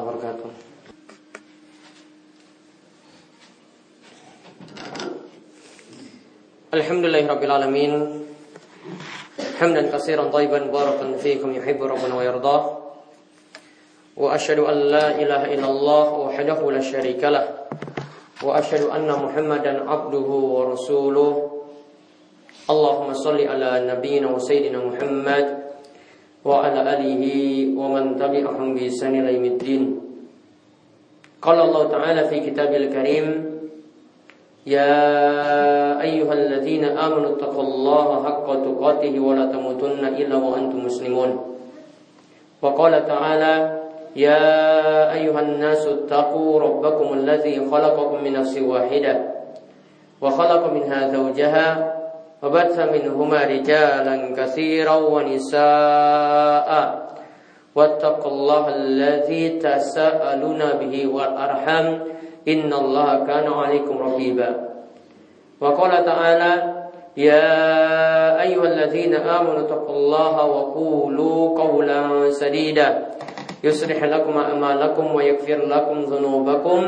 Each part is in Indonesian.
warahmatullahi wabarakatuh. Alhamdulillahirabbil alamin. Hamdan katsiran thayyiban barakan fiikum yuhibbu rabbuna wa yardah. Wa asyhadu an la ilaha illallah wahdahu la syarika lah. Wa asyhadu anna Muhammadan abduhu wa rasuluh. Allahumma salli ala nabiyyina wa sayyidina Muhammad وعلى آله ومن تبعهم بإحسان إلى يوم الدين قال الله تعالى في كتابه الكريم يا أيها الذين آمنوا اتقوا الله حق تقاته ولا تموتن إلا وأنتم مسلمون وقال تعالى يا أيها الناس اتقوا ربكم الذي خلقكم من نفس واحدة وخلق منها زوجها وبث منهما رجالا كثيرا ونساء. واتقوا الله الذي تساءلون به والأرحم إن الله كان عليكم رقيبا. وقال تعالى يا أيها الذين آمنوا اتقوا الله وقولوا قولا سديدا. يصلح لكم أعمالكم ويغفر لكم ذنوبكم.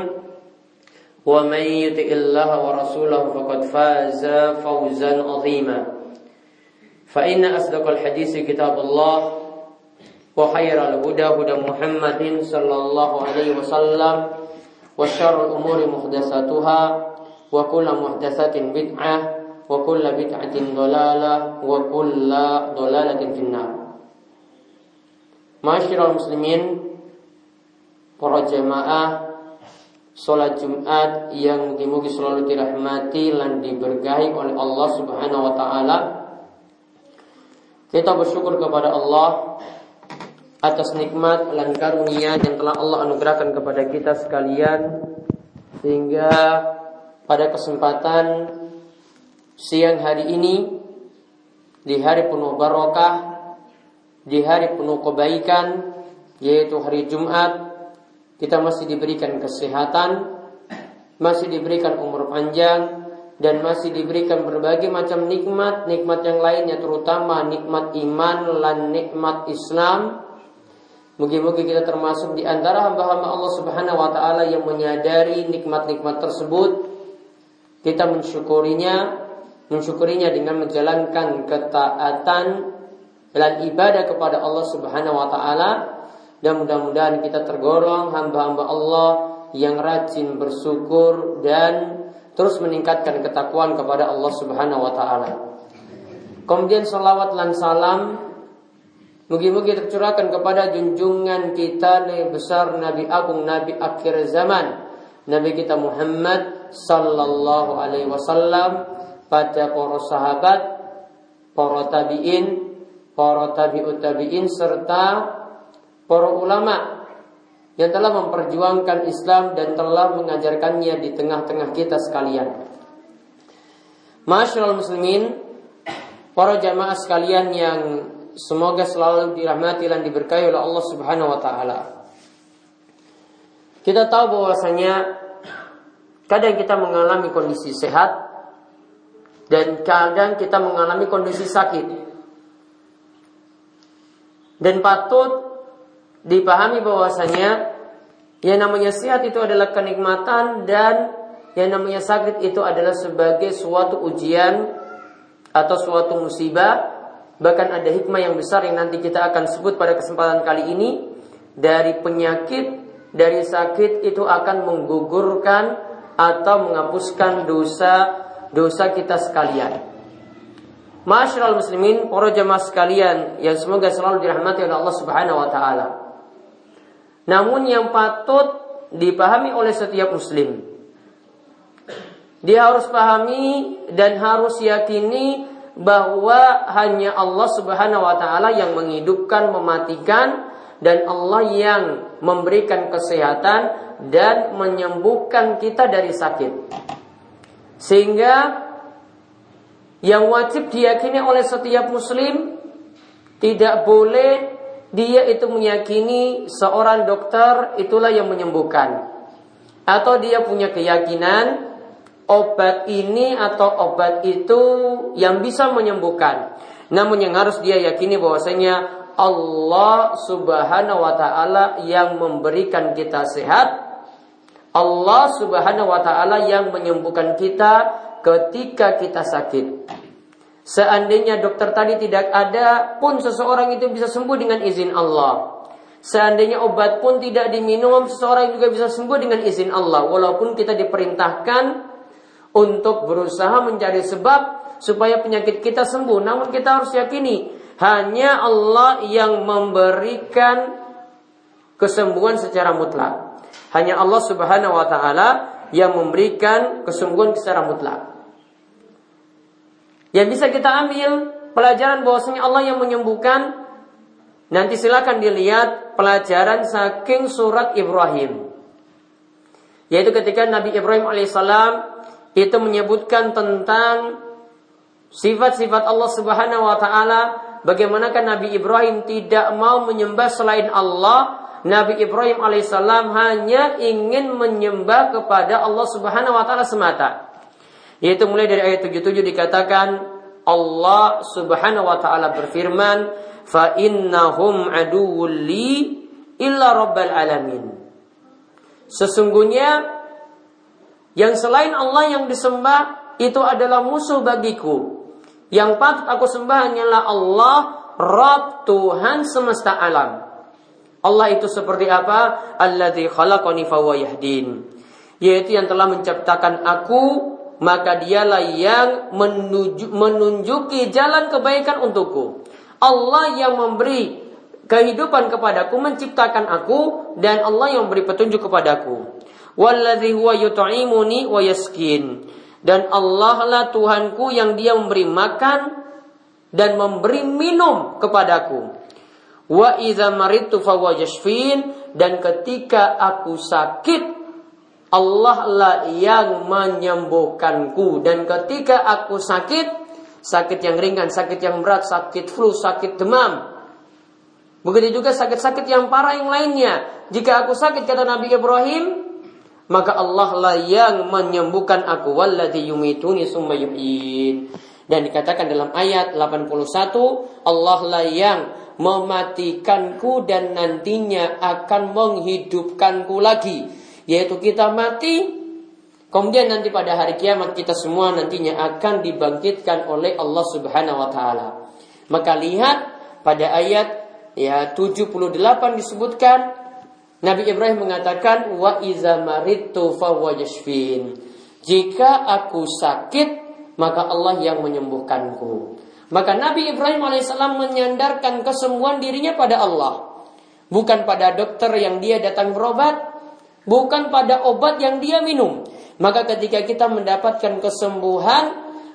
ومن يطع الله ورسوله فقد فاز فوزا عظيما فإن أصدق الحديث كتاب الله وخير الهدى هدى محمد صلى الله عليه وسلم وشر الأمور محدثاتها وكل محدثة بدعة وكل بدعة ضلالة وكل ضلالة في النار معاشر المسلمين para jemaah Sholat Jumat yang mungkin-mungkin selalu dirahmati dan diberkahi oleh Allah Subhanahu wa taala. Kita bersyukur kepada Allah atas nikmat dan karunia yang telah Allah anugerahkan kepada kita sekalian sehingga pada kesempatan siang hari ini di hari penuh barokah di hari penuh kebaikan yaitu hari Jumat kita masih diberikan kesehatan, masih diberikan umur panjang, dan masih diberikan berbagai macam nikmat, nikmat yang lainnya terutama nikmat iman dan nikmat Islam. Mungkin-mungkin kita termasuk di antara hamba-hamba Allah Subhanahu wa taala yang menyadari nikmat-nikmat tersebut. Kita mensyukurinya, mensyukurinya dengan menjalankan ketaatan dan ibadah kepada Allah Subhanahu wa taala dan mudah-mudahan kita tergolong hamba-hamba Allah yang rajin bersyukur dan terus meningkatkan ketakwaan kepada Allah Subhanahu wa taala. Kemudian salawat dan salam Mugi-mugi tercurahkan kepada junjungan kita Nabi besar Nabi Agung Nabi akhir zaman Nabi kita Muhammad Sallallahu alaihi wasallam Pada para sahabat Para tabi'in Para tabi'ut tabi'in Serta para ulama yang telah memperjuangkan Islam dan telah mengajarkannya di tengah-tengah kita sekalian. Masyaallah muslimin, para jamaah sekalian yang semoga selalu dirahmati dan diberkahi oleh Allah Subhanahu wa taala. Kita tahu bahwasanya kadang kita mengalami kondisi sehat dan kadang kita mengalami kondisi sakit. Dan patut dipahami bahwasanya yang namanya sehat itu adalah kenikmatan dan yang namanya sakit itu adalah sebagai suatu ujian atau suatu musibah bahkan ada hikmah yang besar yang nanti kita akan sebut pada kesempatan kali ini dari penyakit dari sakit itu akan menggugurkan atau menghapuskan dosa dosa kita sekalian. Masyaallah muslimin, para jemaah sekalian yang semoga selalu dirahmati oleh Allah Subhanahu wa taala. Namun yang patut dipahami oleh setiap muslim. Dia harus pahami dan harus yakini bahwa hanya Allah Subhanahu wa taala yang menghidupkan, mematikan dan Allah yang memberikan kesehatan dan menyembuhkan kita dari sakit. Sehingga yang wajib diyakini oleh setiap muslim tidak boleh dia itu meyakini seorang dokter itulah yang menyembuhkan. Atau dia punya keyakinan obat ini atau obat itu yang bisa menyembuhkan. Namun yang harus dia yakini bahwasanya Allah Subhanahu wa taala yang memberikan kita sehat. Allah Subhanahu wa taala yang menyembuhkan kita ketika kita sakit. Seandainya dokter tadi tidak ada pun seseorang itu bisa sembuh dengan izin Allah. Seandainya obat pun tidak diminum, seseorang juga bisa sembuh dengan izin Allah. Walaupun kita diperintahkan untuk berusaha mencari sebab supaya penyakit kita sembuh. Namun kita harus yakini, hanya Allah yang memberikan kesembuhan secara mutlak. Hanya Allah Subhanahu wa taala yang memberikan kesembuhan secara mutlak. Yang bisa kita ambil pelajaran bahwasanya Allah yang menyembuhkan. Nanti silakan dilihat pelajaran saking surat Ibrahim. Yaitu ketika Nabi Ibrahim alaihissalam itu menyebutkan tentang sifat-sifat Allah Subhanahu wa taala, bagaimanakah Nabi Ibrahim tidak mau menyembah selain Allah? Nabi Ibrahim alaihissalam hanya ingin menyembah kepada Allah Subhanahu wa taala semata. Yaitu mulai dari ayat 77 dikatakan Allah Subhanahu wa taala berfirman, "Fa innahum aduwwul li illa rabbal alamin." Sesungguhnya yang selain Allah yang disembah itu adalah musuh bagiku. Yang patut aku sembah hanyalah Allah, Rabb Tuhan semesta alam. Allah itu seperti apa? Alladzi khalaqani yahdin. Yaitu yang telah menciptakan aku maka dialah yang menuju, menunjuki jalan kebaikan untukku. Allah yang memberi kehidupan kepadaku, menciptakan aku dan Allah yang memberi petunjuk kepadaku. Huwa. Dan Allah lah Tuhanku yang dia memberi makan dan memberi minum kepadaku. Wa idza dan ketika aku sakit Allah lah yang menyembuhkanku dan ketika aku sakit, sakit yang ringan, sakit yang berat, sakit flu, sakit demam. Begitu juga sakit-sakit yang parah yang lainnya. Jika aku sakit kata Nabi Ibrahim, maka Allah lah yang menyembuhkan aku. Walladhi yumituni summa. Dan dikatakan dalam ayat 81, Allah lah yang mematikanku dan nantinya akan menghidupkanku lagi yaitu kita mati Kemudian nanti pada hari kiamat kita semua nantinya akan dibangkitkan oleh Allah Subhanahu wa taala. Maka lihat pada ayat ya 78 disebutkan Nabi Ibrahim mengatakan wa iza. Jika aku sakit maka Allah yang menyembuhkanku. Maka Nabi Ibrahim alaihissalam menyandarkan kesembuhan dirinya pada Allah. Bukan pada dokter yang dia datang berobat, bukan pada obat yang dia minum. Maka ketika kita mendapatkan kesembuhan,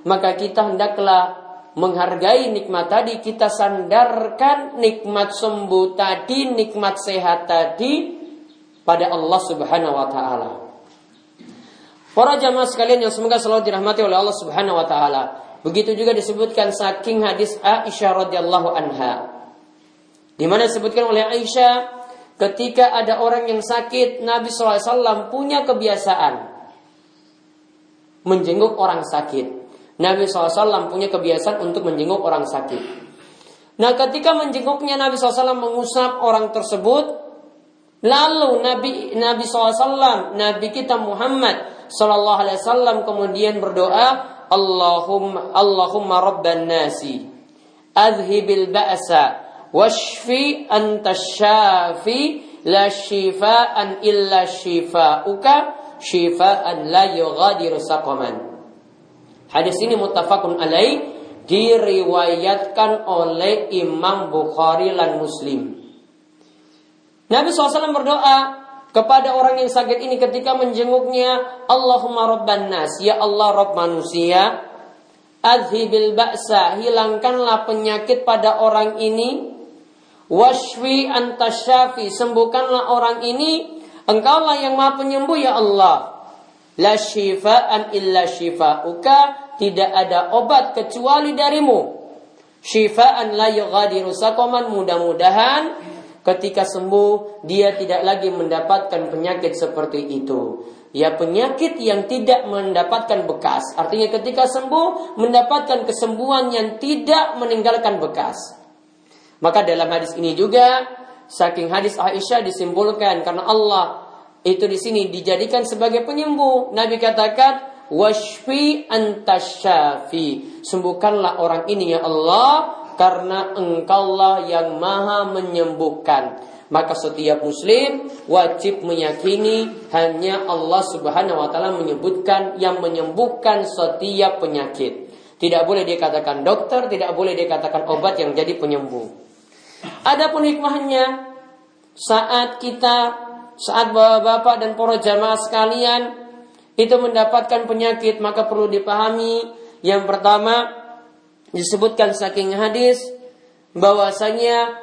maka kita hendaklah menghargai nikmat tadi, kita sandarkan nikmat sembuh tadi, nikmat sehat tadi pada Allah Subhanahu wa taala. Para jamaah sekalian yang semoga selalu dirahmati oleh Allah Subhanahu wa taala. Begitu juga disebutkan saking hadis Aisyah radhiyallahu anha. Di mana disebutkan oleh Aisyah Ketika ada orang yang sakit, Nabi SAW punya kebiasaan menjenguk orang sakit. Nabi SAW punya kebiasaan untuk menjenguk orang sakit. Nah ketika menjenguknya Nabi SAW mengusap orang tersebut, lalu Nabi Nabi SAW, Nabi kita Muhammad Sallallahu Alaihi Wasallam kemudian berdoa, Allahumma Allahumma Rabban nasi, adhibil ba'sa washfi anta syafi la shifaan illa shifauka shifaan la yughadiru saqaman. Hadis ini muttafaqun alaih diriwayatkan oleh Imam Bukhari dan Muslim. Nabi SAW berdoa kepada orang yang sakit ini ketika menjenguknya, Allahumma rabban nas, ya Allah Rabb manusia, adhibil ba'sa, hilangkanlah penyakit pada orang ini, Washfi antasyafi, sembuhkanlah orang ini. Engkaulah yang maha penyembuh ya Allah. La shifaan illa shifauka. Tidak ada obat kecuali darimu. Shifaan la yughadiru sakoman. Mudah-mudahan ketika sembuh dia tidak lagi mendapatkan penyakit seperti itu. Ya penyakit yang tidak mendapatkan bekas. Artinya ketika sembuh mendapatkan kesembuhan yang tidak meninggalkan bekas. Maka dalam hadis ini juga saking hadis Aisyah disimpulkan karena Allah itu di sini dijadikan sebagai penyembuh. Nabi katakan washfi antasyafi. Sembuhkanlah orang ini ya Allah karena engkaulah yang maha menyembuhkan. Maka setiap muslim wajib meyakini hanya Allah Subhanahu wa taala menyebutkan yang menyembuhkan setiap penyakit. Tidak boleh dikatakan dokter, tidak boleh dikatakan obat yang jadi penyembuh. Adapun hikmahnya saat kita saat bapak-bapak dan para jamaah sekalian itu mendapatkan penyakit maka perlu dipahami yang pertama disebutkan saking hadis bahwasanya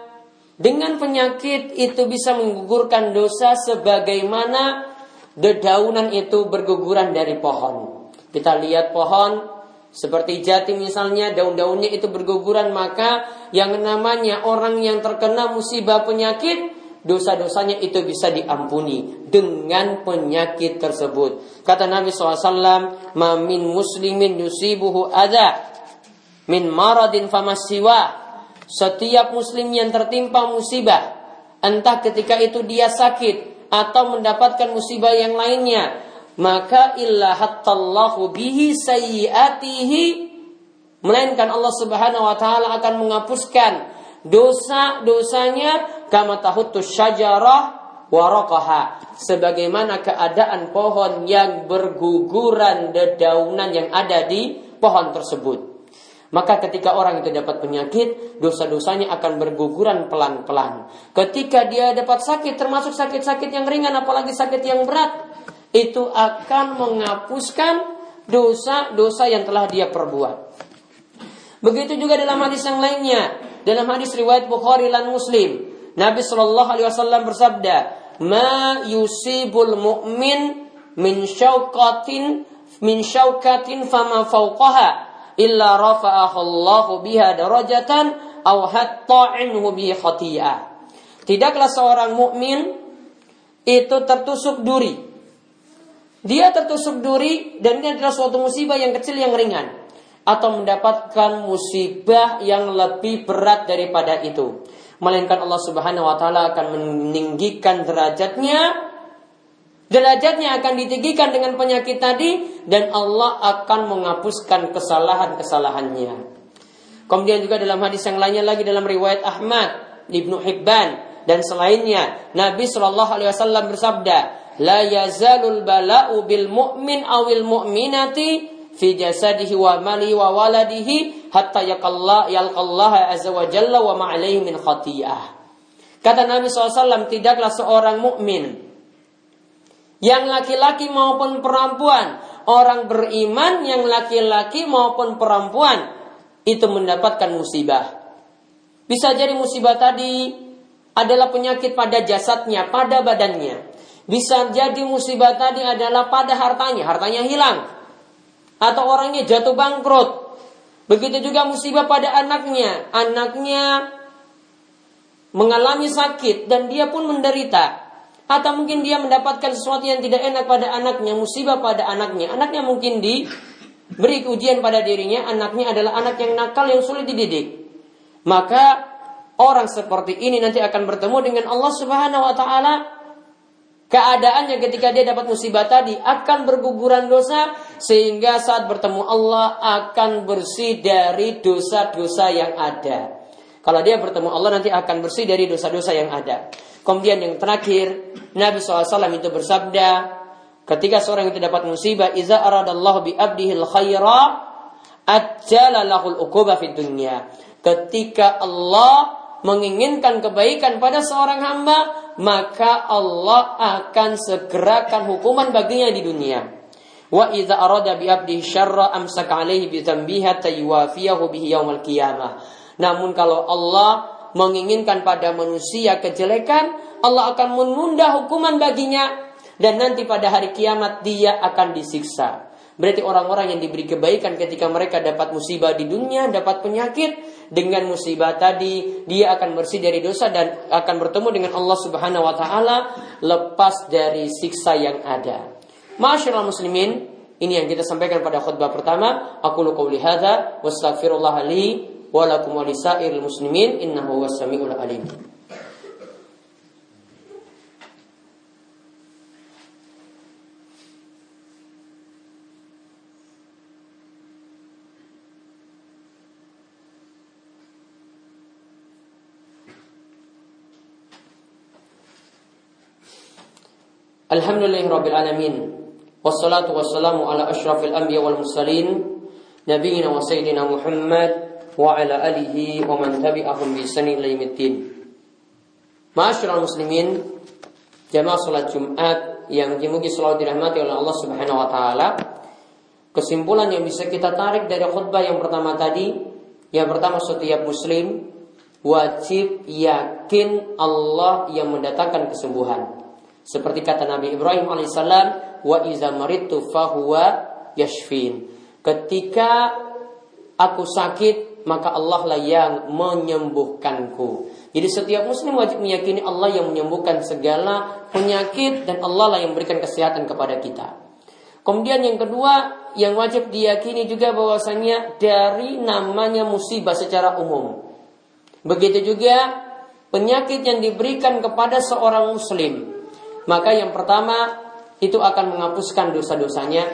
dengan penyakit itu bisa menggugurkan dosa sebagaimana dedaunan itu berguguran dari pohon. Kita lihat pohon seperti jati misalnya daun-daunnya itu berguguran maka yang namanya orang yang terkena musibah penyakit dosa-dosanya itu bisa diampuni dengan penyakit tersebut. Kata Nabi SAW, "Mamin muslimin yusibuhu ada min maradin famasiwa setiap muslim yang tertimpa musibah, entah ketika itu dia sakit atau mendapatkan musibah yang lainnya, maka illahattallahu bihi sayyiatihi melainkan Allah Subhanahu wa taala akan menghapuskan dosa-dosanya kama tahutu syajarah waraqaha sebagaimana keadaan pohon yang berguguran dedaunan yang ada di pohon tersebut. Maka ketika orang itu dapat penyakit, dosa-dosanya akan berguguran pelan-pelan. Ketika dia dapat sakit, termasuk sakit-sakit yang ringan, apalagi sakit yang berat, itu akan menghapuskan dosa-dosa yang telah dia perbuat. Begitu juga dalam hadis yang lainnya, dalam hadis riwayat Bukhari dan Muslim, Nabi Shallallahu Alaihi Wasallam bersabda, "Ma yusibul mu'min min syaukatin min syaukatin fama fauqaha." illa rafa'ahu Allah biha darajatan aw hatta anhu bi khati'ah. Tidaklah seorang mukmin itu tertusuk duri. Dia tertusuk duri dan ini adalah suatu musibah yang kecil yang ringan atau mendapatkan musibah yang lebih berat daripada itu. Melainkan Allah Subhanahu wa taala akan meninggikan derajatnya Derajatnya akan ditinggikan dengan penyakit tadi dan Allah akan menghapuskan kesalahan-kesalahannya. Kemudian juga dalam hadis yang lainnya lagi dalam riwayat Ahmad, Ibnu Hibban dan selainnya, Nabi Shallallahu alaihi wasallam bersabda, "La yazalul bala'u bil mu'min awil mu'minati fi jasadihi wa mali wa waladihi hatta yaqalla yalqallaha azza wa jalla wa ma'alaihi min khati'ah." Kata Nabi SAW, tidaklah seorang mukmin yang laki-laki maupun perempuan, orang beriman yang laki-laki maupun perempuan itu mendapatkan musibah. Bisa jadi musibah tadi adalah penyakit pada jasadnya, pada badannya. Bisa jadi musibah tadi adalah pada hartanya, hartanya hilang. Atau orangnya jatuh bangkrut. Begitu juga musibah pada anaknya, anaknya mengalami sakit dan dia pun menderita. Atau mungkin dia mendapatkan sesuatu yang tidak enak pada anaknya, musibah pada anaknya. Anaknya mungkin diberi ujian pada dirinya, anaknya adalah anak yang nakal yang sulit dididik. Maka orang seperti ini nanti akan bertemu dengan Allah Subhanahu wa taala. Keadaannya ketika dia dapat musibah tadi akan berguguran dosa sehingga saat bertemu Allah akan bersih dari dosa-dosa yang ada. Kalau dia bertemu Allah nanti akan bersih dari dosa-dosa yang ada. Kemudian yang terakhir, Nabi SAW itu bersabda, ketika seorang itu dapat musibah, Iza aradallahu bi abdihil khaira, ajjala lahul uquba fid dunya. Ketika Allah menginginkan kebaikan pada seorang hamba, maka Allah akan segerakan hukuman baginya di dunia. Wa idza arada bi abdihi syarra amsaka alaihi bi dhanbihi taywafiyahu bihi yaumal qiyamah. Namun kalau Allah menginginkan pada manusia kejelekan, Allah akan menunda hukuman baginya dan nanti pada hari kiamat dia akan disiksa. Berarti orang-orang yang diberi kebaikan ketika mereka dapat musibah di dunia, dapat penyakit, dengan musibah tadi dia akan bersih dari dosa dan akan bertemu dengan Allah Subhanahu wa taala lepas dari siksa yang ada. Masyaallah muslimin, ini yang kita sampaikan pada khutbah pertama. Aku lu qauli hadza wastaghfirullah li wa lakum wa muslimin innahu was-sami'ul alim. Alhamdulillahirabbil alamin. Wassalatu wassalamu ala asyrafil anbiya wal mursalin nabiyina wa sayyidina Muhammad wa ala alihi wa man tabi'ahum bi yaumiddin. Ma'asyiral muslimin, jamaah salat Jumat yang dimugi selalu dirahmati oleh Allah Subhanahu wa taala. Kesimpulan yang bisa kita tarik dari khutbah yang pertama tadi, yang pertama setiap muslim wajib yakin Allah yang mendatangkan kesembuhan. Seperti kata Nabi Ibrahim alaihissalam, wa iza maritu fahuwa yashfin. Ketika aku sakit, maka Allah lah yang menyembuhkanku. Jadi setiap muslim wajib meyakini Allah yang menyembuhkan segala penyakit dan Allah lah yang memberikan kesehatan kepada kita. Kemudian yang kedua yang wajib diyakini juga bahwasanya dari namanya musibah secara umum. Begitu juga penyakit yang diberikan kepada seorang muslim maka yang pertama itu akan menghapuskan dosa-dosanya.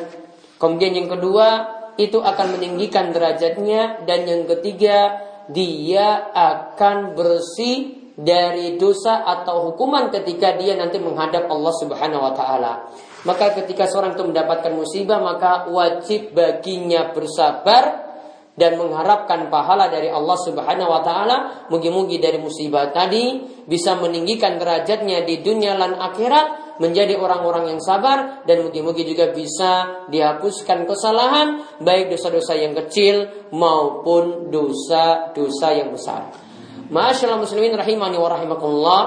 Kemudian yang kedua itu akan meninggikan derajatnya dan yang ketiga dia akan bersih dari dosa atau hukuman ketika dia nanti menghadap Allah Subhanahu wa taala. Maka ketika seorang itu mendapatkan musibah maka wajib baginya bersabar dan mengharapkan pahala dari Allah Subhanahu wa taala, mugi-mugi dari musibah tadi bisa meninggikan derajatnya di dunia dan akhirat menjadi orang-orang yang sabar dan mugi-mugi juga bisa dihapuskan kesalahan baik dosa-dosa yang kecil maupun dosa-dosa yang besar. Masyaallah muslimin rahimani wa rahimakumullah.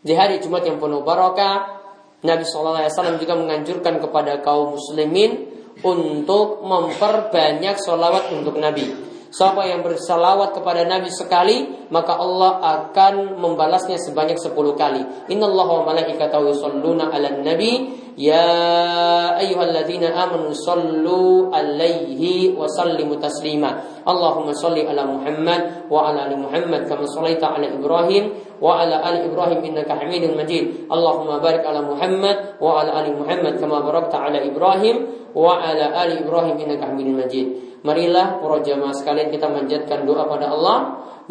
Di hari Jumat yang penuh barakah, Nabi SAW juga menganjurkan kepada kaum muslimin untuk memperbanyak solawat untuk Nabi. Siapa yang bersalawat kepada Nabi sekali, maka Allah akan membalasnya sebanyak sepuluh kali. Inna Allah wa malaikatahu yusalluna ala nabi Ya ayyuhalladzina amanu sallu alaihi wa sallimu taslima. Allahumma salli ala Muhammad wa ala ali Muhammad kama sallaita ala Ibrahim wa ala ali Ibrahim innaka Hamidum Majid. Allahumma barik ala Muhammad wa ala ali Muhammad kama barakta ala Ibrahim wa ala ali Ibrahim innaka Hamidum Majid. Marilah para jamaah sekalian kita manjatkan doa pada Allah.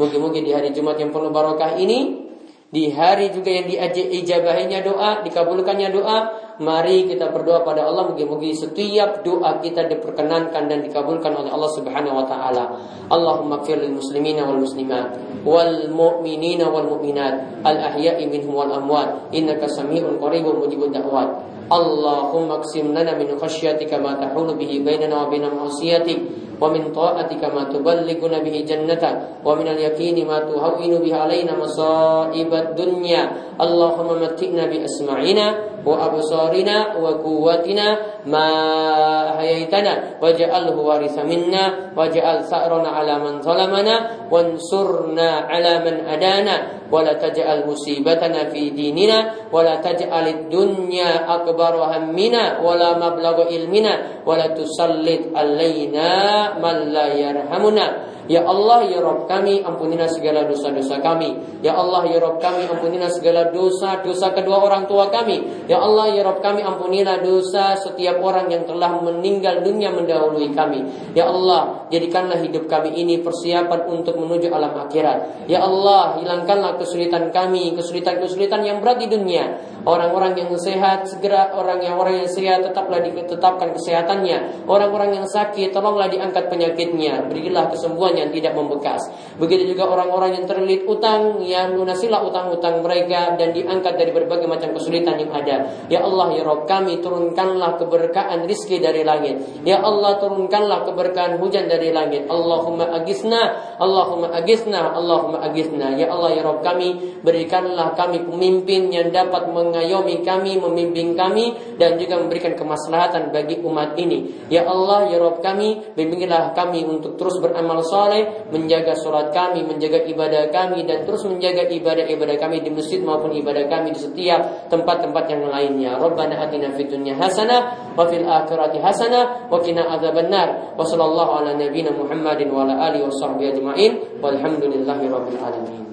Mungkin-mungkin di hari Jumat yang penuh barokah ini di hari juga yang diijabahinya doa, dikabulkannya doa, mari kita berdoa pada Allah mungkin-mungkin setiap doa kita diperkenankan dan dikabulkan oleh Allah Subhanahu wa taala. Allahumma ighfir lil muslimina wal muslimat wal mu'minina wal mu'minat al ahya'i minhum wal amwat innaka samii'un qaribun mujibud da'wat. Allahumma qsim lana min khasyatika ma tahulu bihi bainana wa bain ma'siyatik ومن طاعتك ما تبلغنا به جنتك ومن اليقين ما تهون به علينا مصائب الدنيا اللهم متئنا بأسماعنا وأبصارنا وقوتنا ما أحييتنا واجعله وارث منا واجعل ثأرنا على من ظلمنا وانصرنا على من أدانا ولا تجعل مصيبتنا في ديننا ولا تجعل الدنيا أكبر همنا ولا مبلغ علمنا ولا تسلط علينا man. Ya Allah, ya Rob kami, ampunilah segala dosa-dosa kami. Ya Allah, ya Rob kami, ampunilah segala dosa-dosa kedua orang tua kami. Ya Allah, ya Rob kami, ampunilah dosa setiap orang yang telah meninggal dunia mendahului kami. Ya Allah, jadikanlah hidup kami ini persiapan untuk menuju alam akhirat. Ya Allah, hilangkanlah kesulitan kami, kesulitan-kesulitan yang berat di dunia. Orang-orang yang sehat segera orang yang orang yang sehat tetaplah ditetapkan kesehatannya. Orang-orang yang sakit tolonglah diangkat penyakitnya. Berilah kesembuhan yang tidak membekas. Begitu juga orang-orang yang terlilit utang, yang lunasilah utang-utang mereka dan diangkat dari berbagai macam kesulitan yang ada. Ya Allah, ya Rob kami turunkanlah keberkahan rizki dari langit. Ya Allah, turunkanlah keberkahan hujan dari langit. Allahumma agisna, Allahumma agisna, Allahumma agisna. Ya Allah, ya Rob kami, berikanlah kami pemimpin yang dapat meng mengayomi kami, membimbing kami dan juga memberikan kemaslahatan bagi umat ini. Ya Allah, ya Rabb kami, bimbinglah kami untuk terus beramal soleh, menjaga sholat kami, menjaga ibadah kami dan terus menjaga ibadah-ibadah kami di masjid maupun ibadah kami di setiap tempat-tempat yang lainnya. Rabbana atina fid dunya hasanah wa fil akhirati hasanah wa qina adzabannar. Wa sallallahu ala nabiyyina Muhammadin wa ala alihi wa sahbihi ajma'in. Walhamdulillahi rabbil alamin.